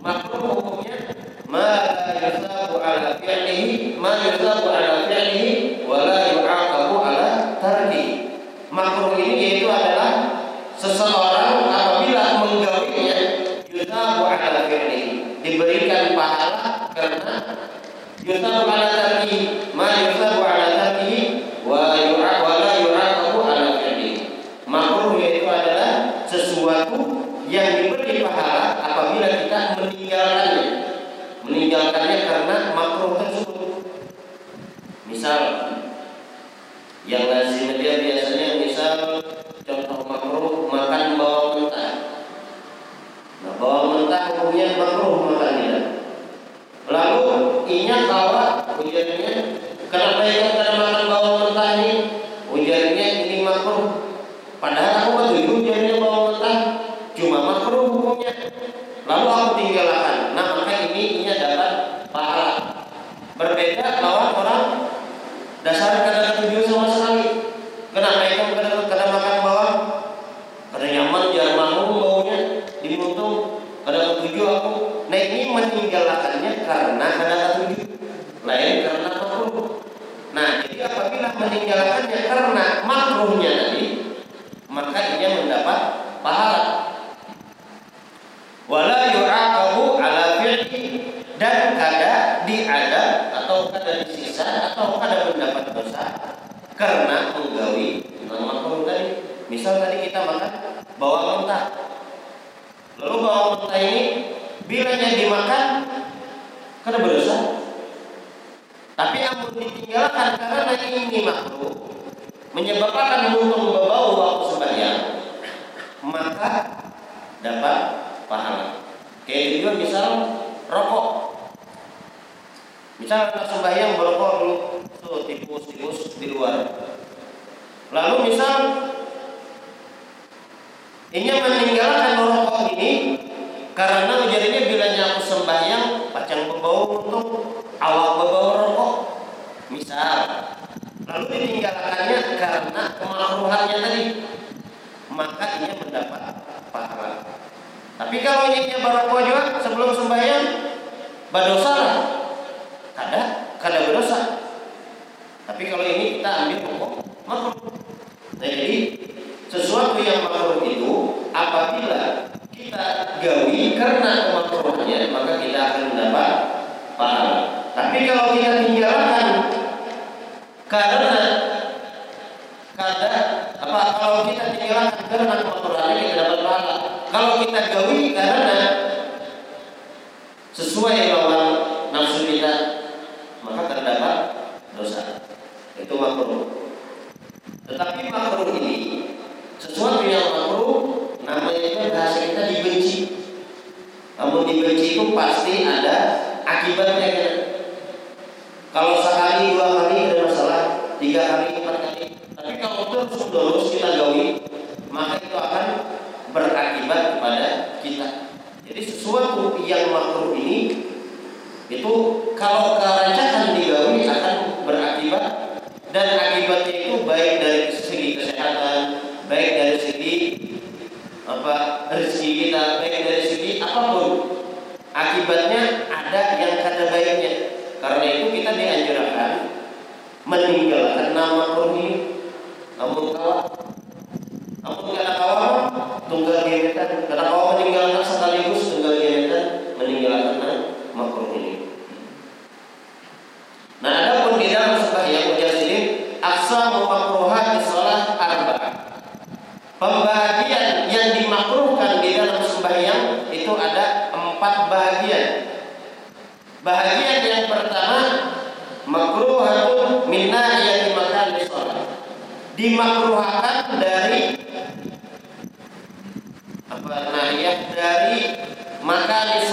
Makruh hukumnya ma yusabu ala fi'lihi ma yusabu ala fi'lihi wa la yu'aqabu ala tarkihi. Makruh ini yaitu adalah seseorang apabila menggawinya yusabu ala fi'lihi diberikan pahala karena yusabu ala tarkihi ma yusabu ala tarkihi wa yu'aq wa la yu'aqabu ala fi'lihi. Makruh yaitu adalah sesuatu yang diberi pahala apabila kita meninggalkannya. Meninggalkannya karena makruh tersebut. Misal yang lazim dia biasanya misal contoh makruh makan bawang mentah. Nah, bawang mentah hukumnya makruh makannya. Lalu inya kawa ujarnya kenapa ya karena makan bawang mentah ini? Ujarnya ini makruh. Padahal aku betul ujarnya bawang mentah cuma makruh hukumnya. Lalu aku tinggalkan. Nah maka ini inya dapat pahala. Berbeda lawan orang dasar kada tujuh sama sekali. Kenapa itu kada kada makan bawang? Kada nyaman jar mau baunya di mutung kada ketujuh aku. Nah ini meninggalkannya karena kada ketujuh. Lain karena makruh. Nah jadi apabila meninggalkannya karena makruhnya tadi, maka ia mendapat pahala. Wala yu'aqabu ala fi'li dan kada diadab atau kada disiksa atau kada mendapat dosa karena menggawi tentang makruh tadi. Misal tadi kita makan bawang mentah. Lalu bawang bilanya dimakan kada berdosa. Tapi amun ditinggalkan karena ini makruh menyebabkan muntung berbau waktu sembahyang maka dapat pahala. Kayak juga misal rokok. Misal anak sembahyang berokok dulu tuh tikus-tikus di luar. Lalu misal ini meninggalkan rokok karena jadinya bilanya aku sembahyang pacang berbau untuk awak berbau rokok. Misal lalu ditinggalkannya karena kemakruhannya tadi maka ia mendapat pahala. Tapi kalau ini berokok juga sebelum sembahyang berdosa lah. Kada, kada berdosa. Tapi kalau ini kita ambil hukum makruh. Nah, jadi sesuatu yang makruh itu apabila kita gawi karena kemakruhannya maka kita akan mendapat pahala. Tapi kalau kita tinggalkan karena kada apa kalau kita tinggalkan karena kemakruhannya kita dapat pahala. Kalau kita gawi karena sesuai lawan nafsu kita maka terdapat dosa. Itu makruh. Tetapi makruh ini sesuatu yang makruh namanya itu bahasa kita dibenci. Namun dibenci itu pasti ada akibatnya. Kalau sekali dua kali ada masalah, tiga kali empat kali. Tapi kalau terus terus kita gawi, maka itu akan berakibat kepada kita. Jadi sesuatu yang makruh ini itu kalau kerancakan digawi akan berakibat dan akibatnya itu baik dari segi kesehatan, baik dari segi apa rezeki kita, baik dari segi apa pun. Akibatnya ada yang kada baiknya. Karena itu kita dianjurkan meninggalkan nama ini. Namun kalau tunggal gebetan, kada kawan meninggalkan sekaligus tunggal gebetan meninggalkan makruh ini. Nah, ada pun di dalam sembahyang mujahidin aksa makruhat di salat arba'ah. Pembagian yang dimakruhkan di dalam sembahyang itu ada empat bagian. Bagian yang pertama makruhatun min yang dimakan di salat. dimakruhkan and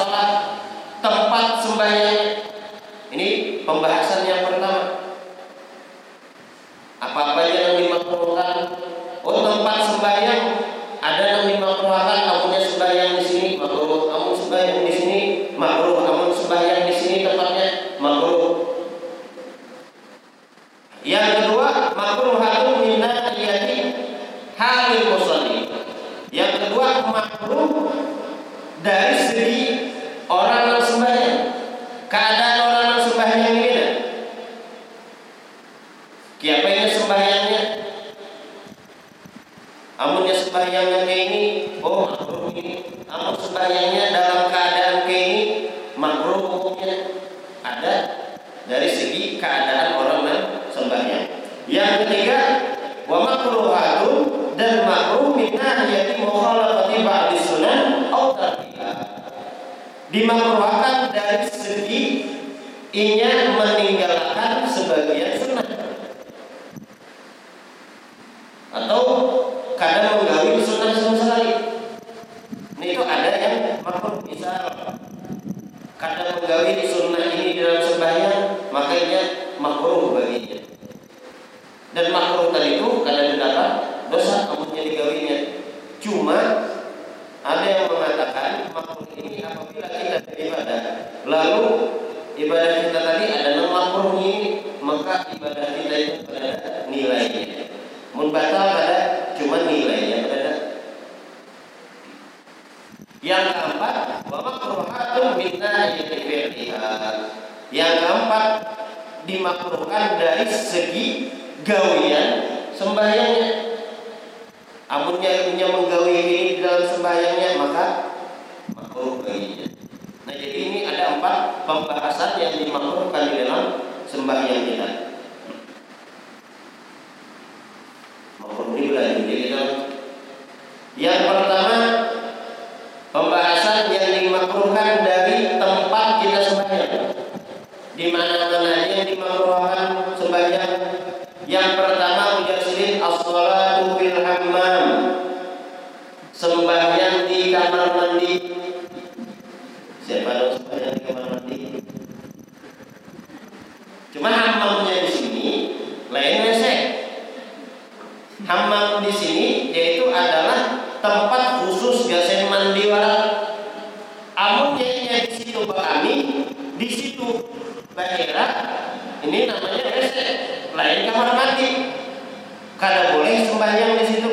Ada dari segi keadaan orang yang sembahyang Yang ketiga Wa makruhatun dan makruh minah yaitu mukhalafati ba'di sunan tarkiha dimakruhkan dari segi inya meninggalkan sebagian sunnah. Atau kadang menggawi sunnah sama sekali. Ini itu ada yang makruh misal kadang menggawi sunnah ini dalam sembahyang makanya makruh baginya. Dan makruh tadi itu kadang mendapat dosa amunnya digawinya. Cuma ada yang mengatakan makruh ini apabila kita beribadah. Lalu ibadah kita tadi ada makruh ini maka ibadah kita itu ada nilainya. Membatal pada cuma nilainya pada. Yang keempat bahwa makruhatun minna yang keempat dimakruhkan dari segi gawian sembahyangnya amunnya punya menggawi ini di dalam sembahyangnya maka makruh baginya nah jadi ini ada empat pembahasan yang dimakruhkan di dalam sembahyang kita Yang pertama pembahasan yang dimakruhkan dari tempat kita sembahyang. Di mana-mana yang dimakruhkan. Yang pertama mujassidin as-salatu fil hammam. Sembahyang di kamar mandi. Siapa yang sembahyang di kamar mandi? Cuma hammamnya di sini lain WC. Hammam di sini yaitu adalah tempat khusus gasen mandi warak. Amun di situ kami, di situ daerah ini namanya Mandi. Kada boleh sembahyang di situ.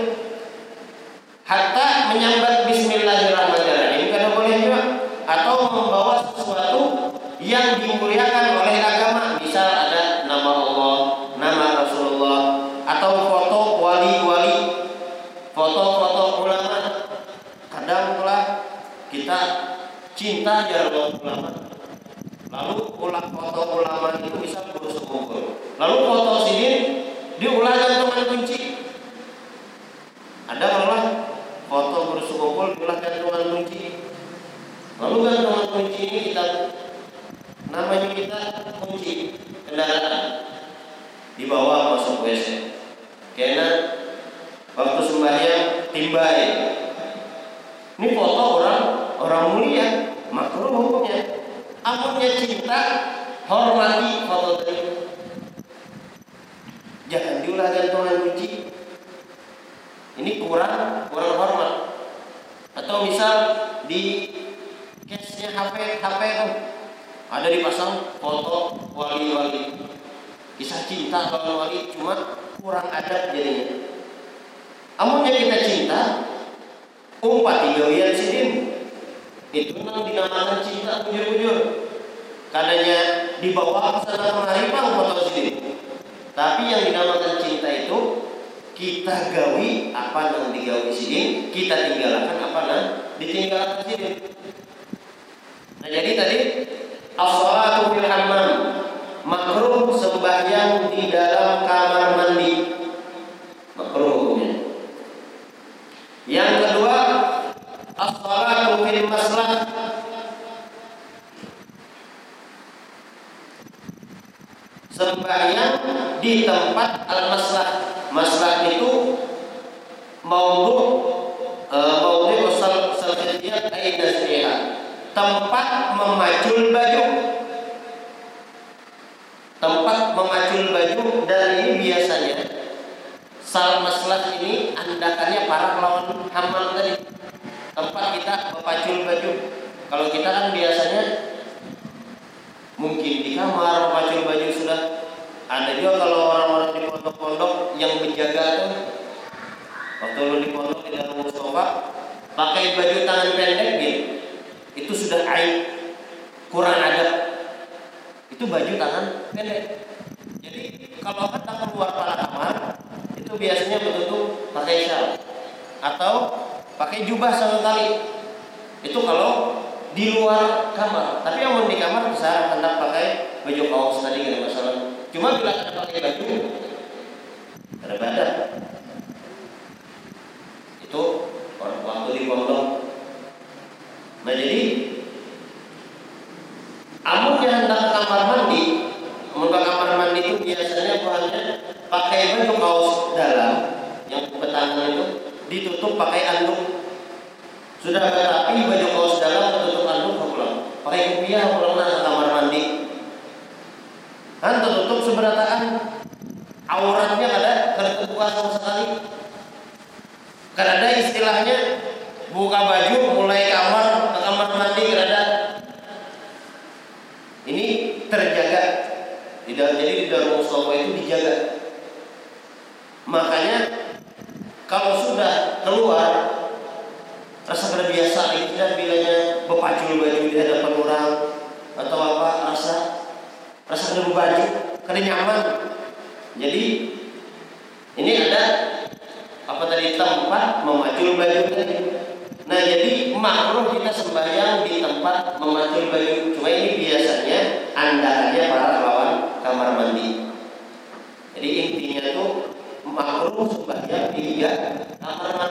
Hatta menyambat Bismillahirrahmanirrahim kada boleh juga. Atau membawa sesuatu yang dimuliakan oleh agama, misal ada nama Allah, nama Rasulullah, atau foto wali-wali, foto-foto ulama. Kadang pula kita cinta jalan ulama. Ulang foto ulama itu bisa terus kumpul. Lalu foto sini diulang gantungan kunci. Ada malah foto bersukumpul diulang gantungan kunci. Lalu gantungan kunci ini kita namanya kita kunci kendaraan dibawa masuk WC. Karena waktu sembahyang timbai. Ini foto orang orang mulia, makruh hukumnya. Amunnya cinta, hormati tadi. Jangan diulah gantungan kunci. Ini kurang kurang hormat. Atau misal di case-nya HP HP itu ada dipasang foto wali-wali kisah cinta kalau wali cuma kurang adab jadinya. Amunnya kita cinta, umpat tiga sidin itu nang dinamakan cinta bujur-bujur. Kadanya dibawa ke sana kemari bang foto sidin. Tapi yang dinamakan cinta itu kita gawi apa yang digawi sidin, kita tinggalkan apa yang ditinggalkan sidin. Nah jadi tadi as-salatu fil hammam makruh sembahyang di dalam kamar mandi makruh hukumnya yang kedua fil maslah sembahyang di tempat al-maslah masalah itu mau uh, maudhu sal salfiyah aidasriha tempat memacul baju. Tempat memacul baju dan ini biasanya sal masalah ini andakannya para lawan hamal tadi tempat kita memacul baju kalau kita kan biasanya mungkin di kamar memacul baju sudah. Ada juga kalau orang-orang di pondok-pondok yang menjaga tuh waktu lu di pondok di dalam musofa pakai baju tangan pendek gitu itu sudah aib. Kurang adab. Itu baju tangan pendek. Jadi kalau kita keluar pada kamar itu biasanya betul-betul pakai shawl. Atau pakai jubah sekali itu kalau di luar kamar. Tapi yang di kamar bisa hendak pakai baju kaos tadi tidak masalah. Cuma bila kita pakai baju ada badan itu orang waktu di pondok nah jadi amun yang hendak kamar mandi amun ke kamar mandi itu biasanya bahannya pakai baju kaos dalam yang petangan itu ditutup pakai anduk sudah rapi baju kaos dalam tertutup anduk pulang. Pakai kopiah pulang ke kamar mandi. Kan tertutup seberataan auratnya ada terbuka sama sekali. Karena ada istilahnya buka baju mulai kamar ke kamar mandi karena ini terjaga. Tidak jadi di dalam itu dijaga. Makanya kalau sudah keluar rasa kada biasa itu dan bilanya berpacul baju di hadapan orang atau apa rasa rasa kada baju kada nyaman. Jadi ini ada apa tadi tempat memacul baju tadi. Nah jadi makruh kita sembahyang di tempat memacul baju. Cuma ini biasanya andalannya para lawan kamar mandi jadi intinya tuh makruh sembahyang di kamar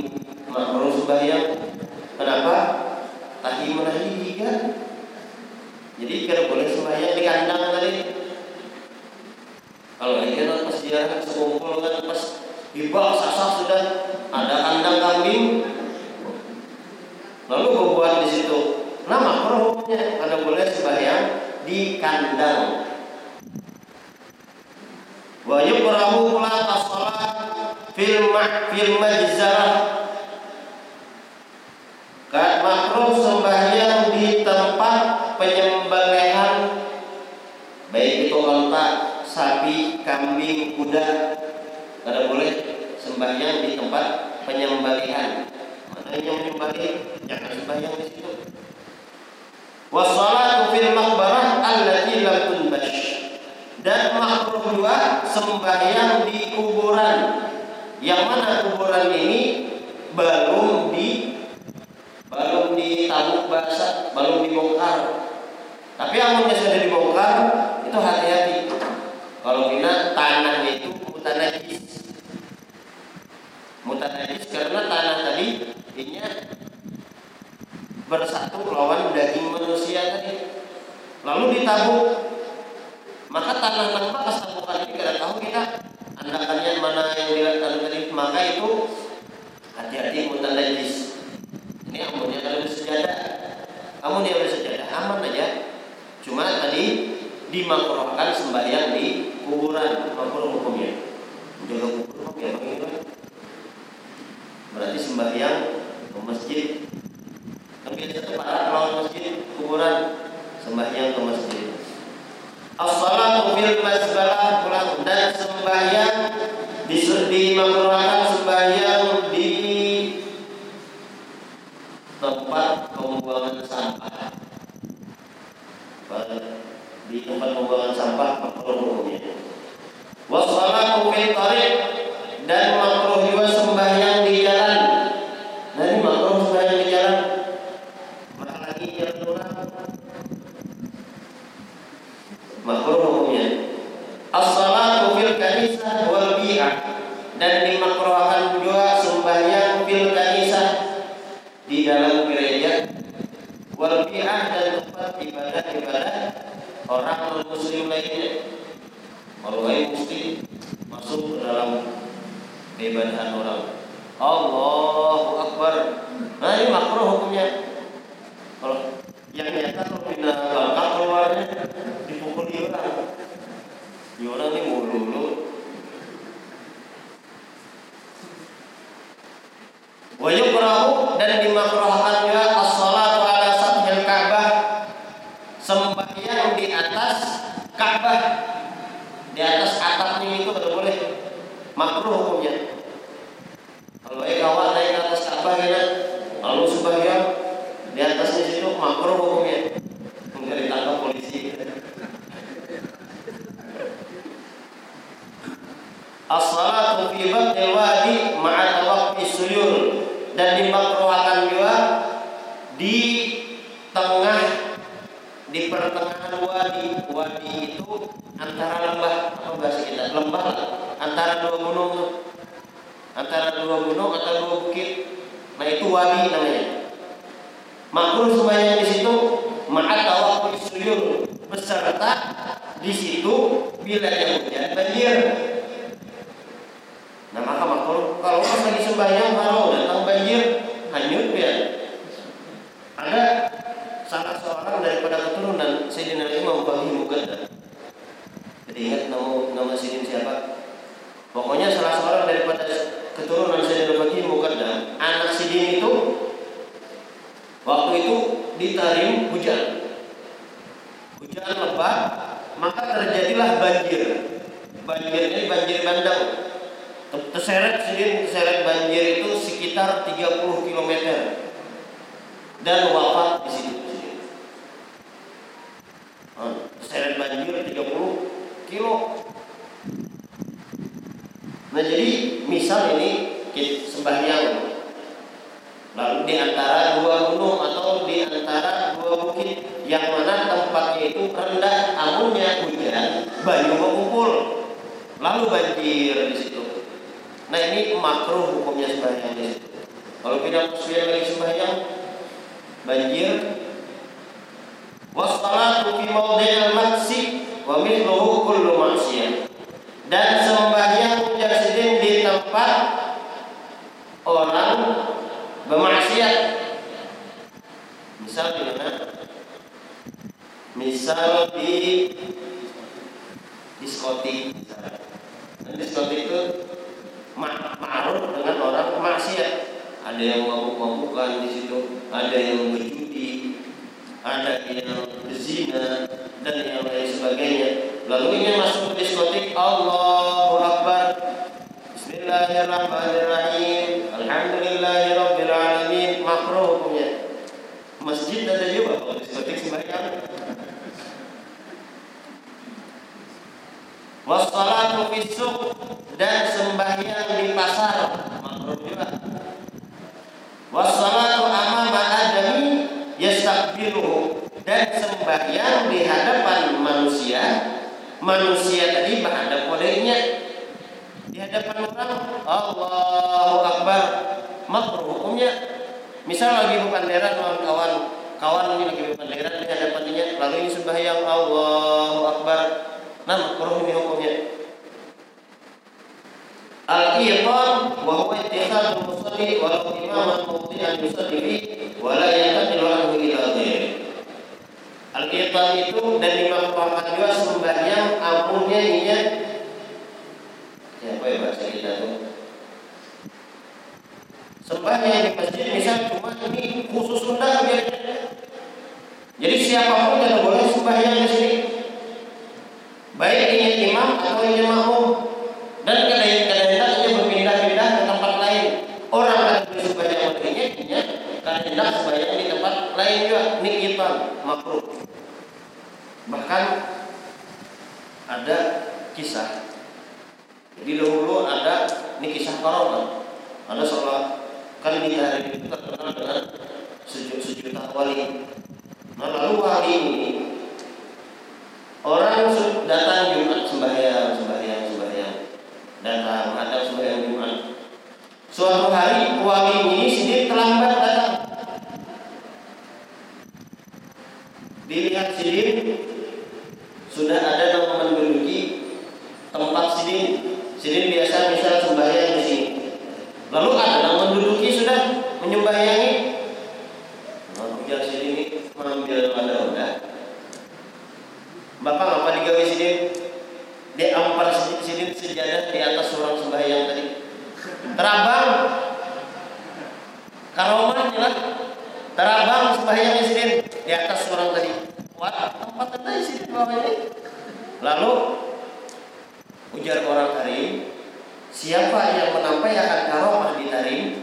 makruh sembahyang. Kenapa? Tadi menahi kan jadi kalau boleh sembahyang di kandang tadi. Kalau ini kan pas dia sekumpul kan pas di bawah sudah. Ada kandang kambing. Lalu berbuat di situ nama hukumnya kalau boleh sembahyang di kandang. Wajib yukrahu pulang as-salat fil fil Gak makruh sembahyang di tempat penyembelihan baik itu onta, sapi, kambing, kuda. Tidak boleh sembahyang di tempat penyembelihan. Mana yang menyembelih jangan sembahyang di situ. Wassalatu fil maqbarah allati lam tunbash. Dan makruh juga sembahyang di kuburan. Yang mana kuburan ini belum di belum ditabuk basah, belum dibongkar. Tapi amunnya sudah dibongkar, itu hati-hati. Kalau kita tanahnya itu mutan najis. Mutan najis karena tanah tadi ini bersatu lawan daging manusia tadi. Lalu ditabuk. Maka tanah tanpa kesabukan ini kita tahu kita andakannya mana yang dilihat tadi. Maka itu hati-hati mutan najis ini amunnya kalau bersejadah amun yang bersejadah aman aja. Cuma tadi dimakruhkan sembahyang di kuburan makruh hukumnya menjaga kubur ya bagaimana? Berarti sembahyang ke masjid. Tapi satu para lawan masjid kuburan. Sembahyang ke masjid. As-salatu fil pulang. Dan sembahyang dimakruhkan sembahyang tempat pembuangan sampah. Di tempat pembuangan sampah makruh hukumnya fil tariq dan makruh juga fil kanisah wal bi'ah dan dimakruhkan juga sembahyang fil kanisah di dalam gereja wal bi'ah dan tempat ibadah-ibadah orang muslim lainnya. Kalau mesti masuk dalam keibadahan orang. Allahu Akbar. Nah ini makruh hukumnya. Kalau yang nyata kalau pindah bangka keluarnya dipukul dia orang. Dia orang ini mulu Wajib perahu dan dimakruhkan juga as-salatu ala sathil Ka'bah sembahyang di atas Ka'bah. Di atas atapnya itu tidak boleh. Makruh hukumnya. Kalau eh kawan naik ke atas Ka'bah ya. Lalu sembahyang di atasnya situ makruh hukumnya. Mungkin ditangkap polisi. As-salatu fi batnil wadi ma'a tawaqqi suyur dan dimakruhkan juga di tengah di pertengahan wadi. Wadi itu antara lembah apa bahasa kita? Lembah antara dua gunung. Antara dua gunung atau dua bukit. Nah itu wadi namanya. Makruh semuanya di situ ma'at suyur beserta di situ bila hujan banjir. Nah maka makhluk kalau pas lagi sembahyang kalau datang banjir hanyut ya. Ada salah seorang daripada keturunan Sayyidina Imam Bahi Mugadda. Jadi ingat nama nama Sayyidina siapa? Pokoknya salah seorang daripada keturunan Sayyidina Bahi Mugadda, anak Sayyidina itu waktu itu ditarim hujan. Hujan lebat, maka terjadilah banjir. Banjir ini banjir bandang Terseret sendiri terseret banjir itu sekitar 30 km dan wafat di situ. Nah, terseret banjir 30 kilo. Nah jadi misal ini sembahyang lalu di antara dua gunung atau di antara dua bukit yang mana tempatnya itu rendah amunnya hujan banyu mengumpul lalu banjir di situ Nah ini makruh hukumnya sembahyang di situ. Kalau tidak muslim lagi sembahyang banjir wassalatu fi mawdi'il maksi wa mithluhu kullu maksiyah. Dan sembahyang jasidin di tempat orang bermaksiat. Misal di mana? Misal di diskotik. Nah, diskotik itu ma'ruf dengan orang maksiat. Ada yang mabuk-mabukan di situ, ada yang berjudi, ada yang berzina dan yang lain sebagainya. Lalu ini masuk ke diskotik Allahu Akbar. Bismillahirrahmanirrahim. Alhamdulillahirabbil alamin. Makruh hukumnya. Masjid ada juga kalau diskotik sembahyang. Wassalatu fisuk dan sembahyang di pasar makruh juga. Adami yastakbiru dan sembahyang di hadapan manusia manusia tadi menghadap kodenya di hadapan orang Allahu Akbar. Makruh hukumnya. Misal lagi bukan daerah kawan kawan ini lagi bukan daerah di hadapannya lalu ini sembahyang Allahu Akbar. Nah, makruh ini hukumnya. Al-iqam wa huwa ittikhadul musalli walau imaman mawdi'an yusalli fi wa la yantaqilu anhu ila. Al-iqam itu dan dimakruhkan juga sembahyang amunnya niat Siapa ya bahasa kita tuh? Sembahyang di masjid misal cuma ini khusus undang Jadi siapa pun yang boleh sembahyang di sini baik ini imam atau ini makmum tidak sembahyang di tempat lain juga nikitan makruh. Bahkan ada kisah. Jadi dahulu ada ini kisah korona. Ada seolah kan di hari itu terkenal dengan sejuta wali. Nah, lalu wali ini orang datang Jumat sembahyang, sembahyang, sembahyang. Datang, ada sembahyang Jumat. Suatu hari wali ini Dilihat sendiri sudah ada yang menduduki tempat sini. Sini biasa misal sembahyang di sini. Lalu ada yang menduduki sudah menyembahyangi. Nah, ujar sini mengambil pada udah. Bapak apa digawe sini? Dia ampar sini sejadah di atas orang sembahyang tadi. Terabang karomahnya lah. Terabang sembahyangnya sini di atas orang tadi. Wah, tempat tadi sini bawah ini. Lalu ujar orang Tarim, siapa yang menampaikan karomah di Tarim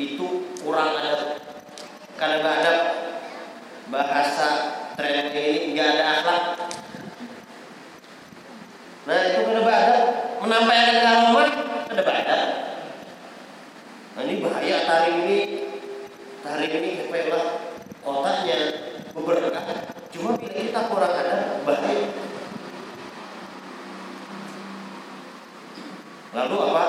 itu kurang adab. Karena nggak ada bahasa tren ini nggak ada akhlak. Nah itu kena ada menampaikan karomah ada ada. Nah ini bahaya tarim ini tarim ini kepala otaknya beberkah. Cuma bila kita kurang ada bahaya. Lalu apa?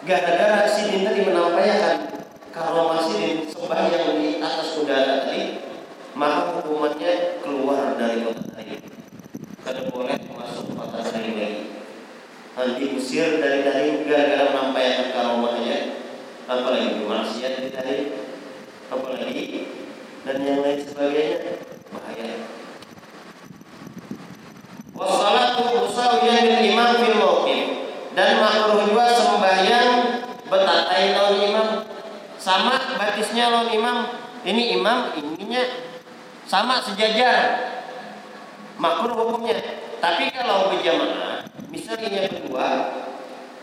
Gara-gara sidin tadi menampaikan karomah sidin sembahyang di atas udara tadi, maka hukumannya keluar dari kota tadi. Tidak boleh masuk kota tadi lagi. Nanti usir dari tadi gara-gara menampaikan karomahnya, apalagi bermaksiat di tadi, apalagi dan yang lain sebagainya bahaya. Wassalatu usawiyan bil imam fil mawqif dan makruh juga sembahyang imam. Sama batisnya lawan imam. Ini imam ininya sama sejajar. Makruh hukumnya. Tapi kalau berjamaah misalnya berdua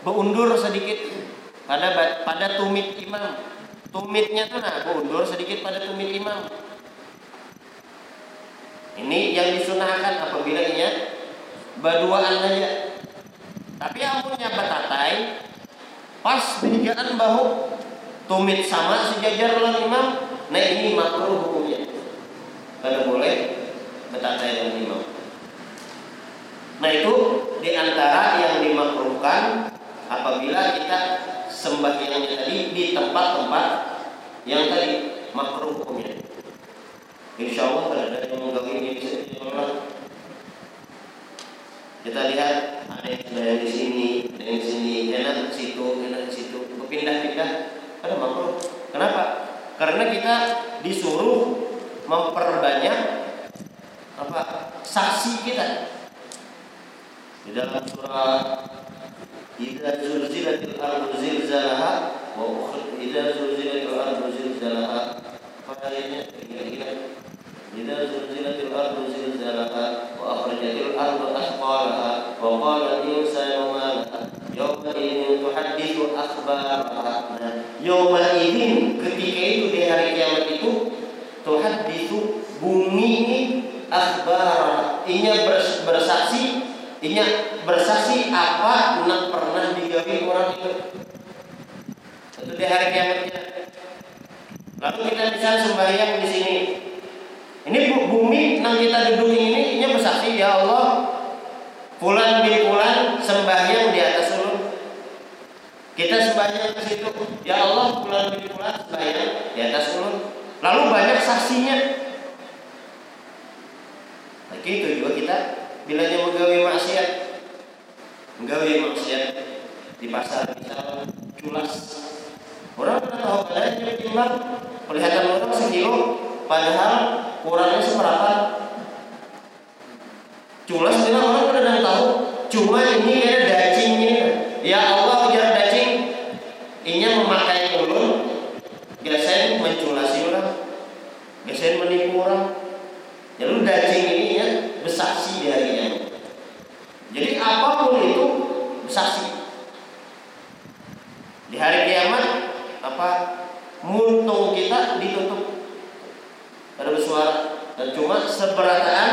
berundur sedikit pada pada tumit imam. Tumitnya tuh nah berundur sedikit pada tumit imam. Ini yang disunahkan apabila ia berduaan aja tapi ampunnya batatai pas penjagaan bahu tumit sama sejajar oleh imam, nah ini makruh hukumnya. Kada boleh batatai dengan imam. Nah itu di antara yang dimakruhkan apabila kita sembahyangnya tadi di tempat-tempat yang tadi makruh hukumnya. Insya Allah kalau ada yang mengganggu ini bisa kita lihat ada yang di sini, di sini, enak situ, enak situ, berpindah-pindah. Ada makro. Kenapa? Karena kita disuruh memperbanyak apa saksi kita. Di dalam surah Idza zulzilatil ardu zilzalaha wa ukhri idza zulzilatil ardu zilzalaha. Pada ayatnya kira-kira. Idza zulzilatil ardu zilzalaha. وأخرجت الأرض أثقالها وقال الإنسان ما لها يومئذ تحدث أخبارها يومئذ ketika itu di hari kiamat itu tuhadithu bumi ini akhbar inya bersaksi inya bersaksi apa yang pernah digawe orang itu itu di hari kiamatnya lalu kita bisa sembahyang di sini ini bumi yang kita duduk ini ini bersaksi ya Allah Pulang di pulang sembahyang di atas ulun. Kita sembahyang ke situ. Ya Allah pulang di pulang sembahyang di atas ulun. Lalu banyak saksinya. Nah, itu juga kita bila dia menggawe maksiat, menggawe maksiat di pasar misal culas. Orang pernah tahu kadang timbang kelihatan orang sekilo, padahal kurangnya seberapa? Culas memang orang pada tahu cuma ini ada ini. Ya Allah ujar daging ini memakai ulun biasanya menculasi orang biasanya menipu orang jadi ya daging ini ya bersaksi di harinya jadi apa pun itu bersaksi di hari kiamat apa muntung kita ditutup ada bersuara dan cuma seberataan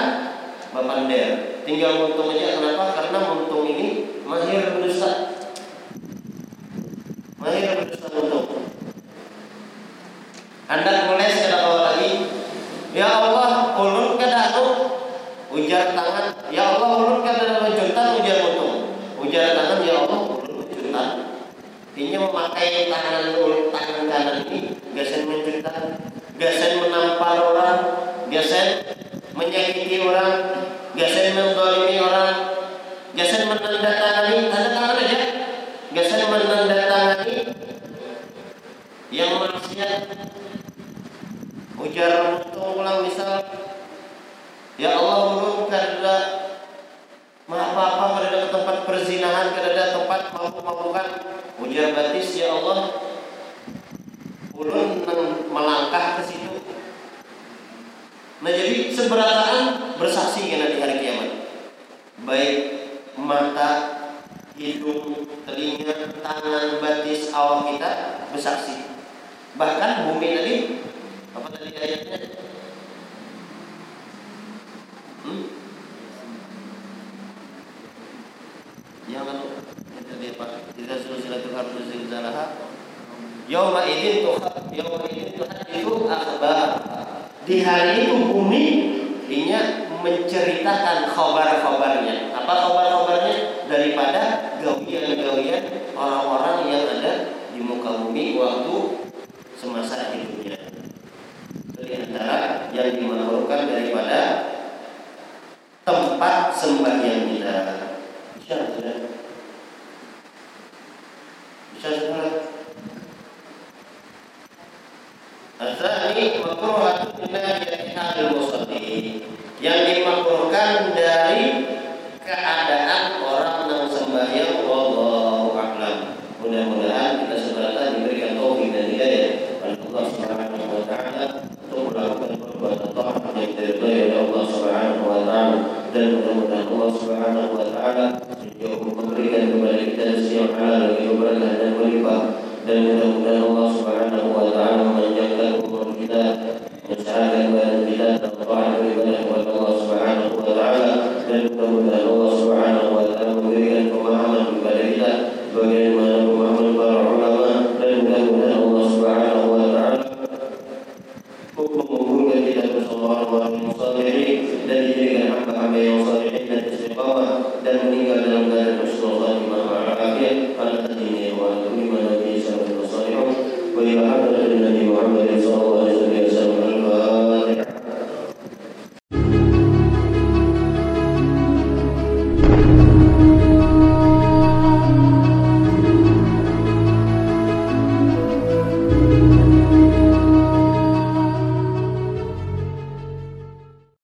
bapander tinggal muntung aja kenapa karena muntung ini mahir berdusta mahir berdusta muntung anda mulai sekadar awal lagi ya Allah ulun kada anu ujar tangan ya Allah ulun kada anu juntan ujar muntung ujar tangan ya Allah ulun juntan Ini memakai tangan tangan kanan ini gasen menceritakan, gasen menampar orang, gasen menyakiti orang, gasen mendolimi orang, gasen menandatangani tanda tangan aja, gasen menandatangani manusia ujar untuk ulang misal ya Allah urunkan maaf apa pada tempat perzinahan kada tempat mabuk-mabukan ujar batis ya Allah ulun melangkah ke situ. Nah jadi seberataan bersaksi kena di hari kiamat. Baik mata hidung telinga tangan batis awal kita bersaksi bahkan bumi tadi apa tadi ayatnya hmm? yang lalu tadi apa tidak sulsilatul harus zilzalaha Yauma idin tuh yauma idin itu akhbar. Di hari itu bumi inya menceritakan khabar-khabarnya. Apa khabar-khabarnya? Daripada gawian-gawian orang-orang yang ada di muka bumi waktu semasa hidupnya. Itu di antara yang dimakhlukkan daripada tempat sembahyang kita. Bisa sudah. Bisa sudah. Asani makruhatun min halil musalli. Yang dimakruhkan dari Allah Subhanahu wa taala dan mudah-mudahan Allah Subhanahu wa taala sejauh memberikan kepada kita yang halal yang berkah dan berlimpah dan mudah-mudahan Allah Subhanahu wa taala memanjangkan umur kita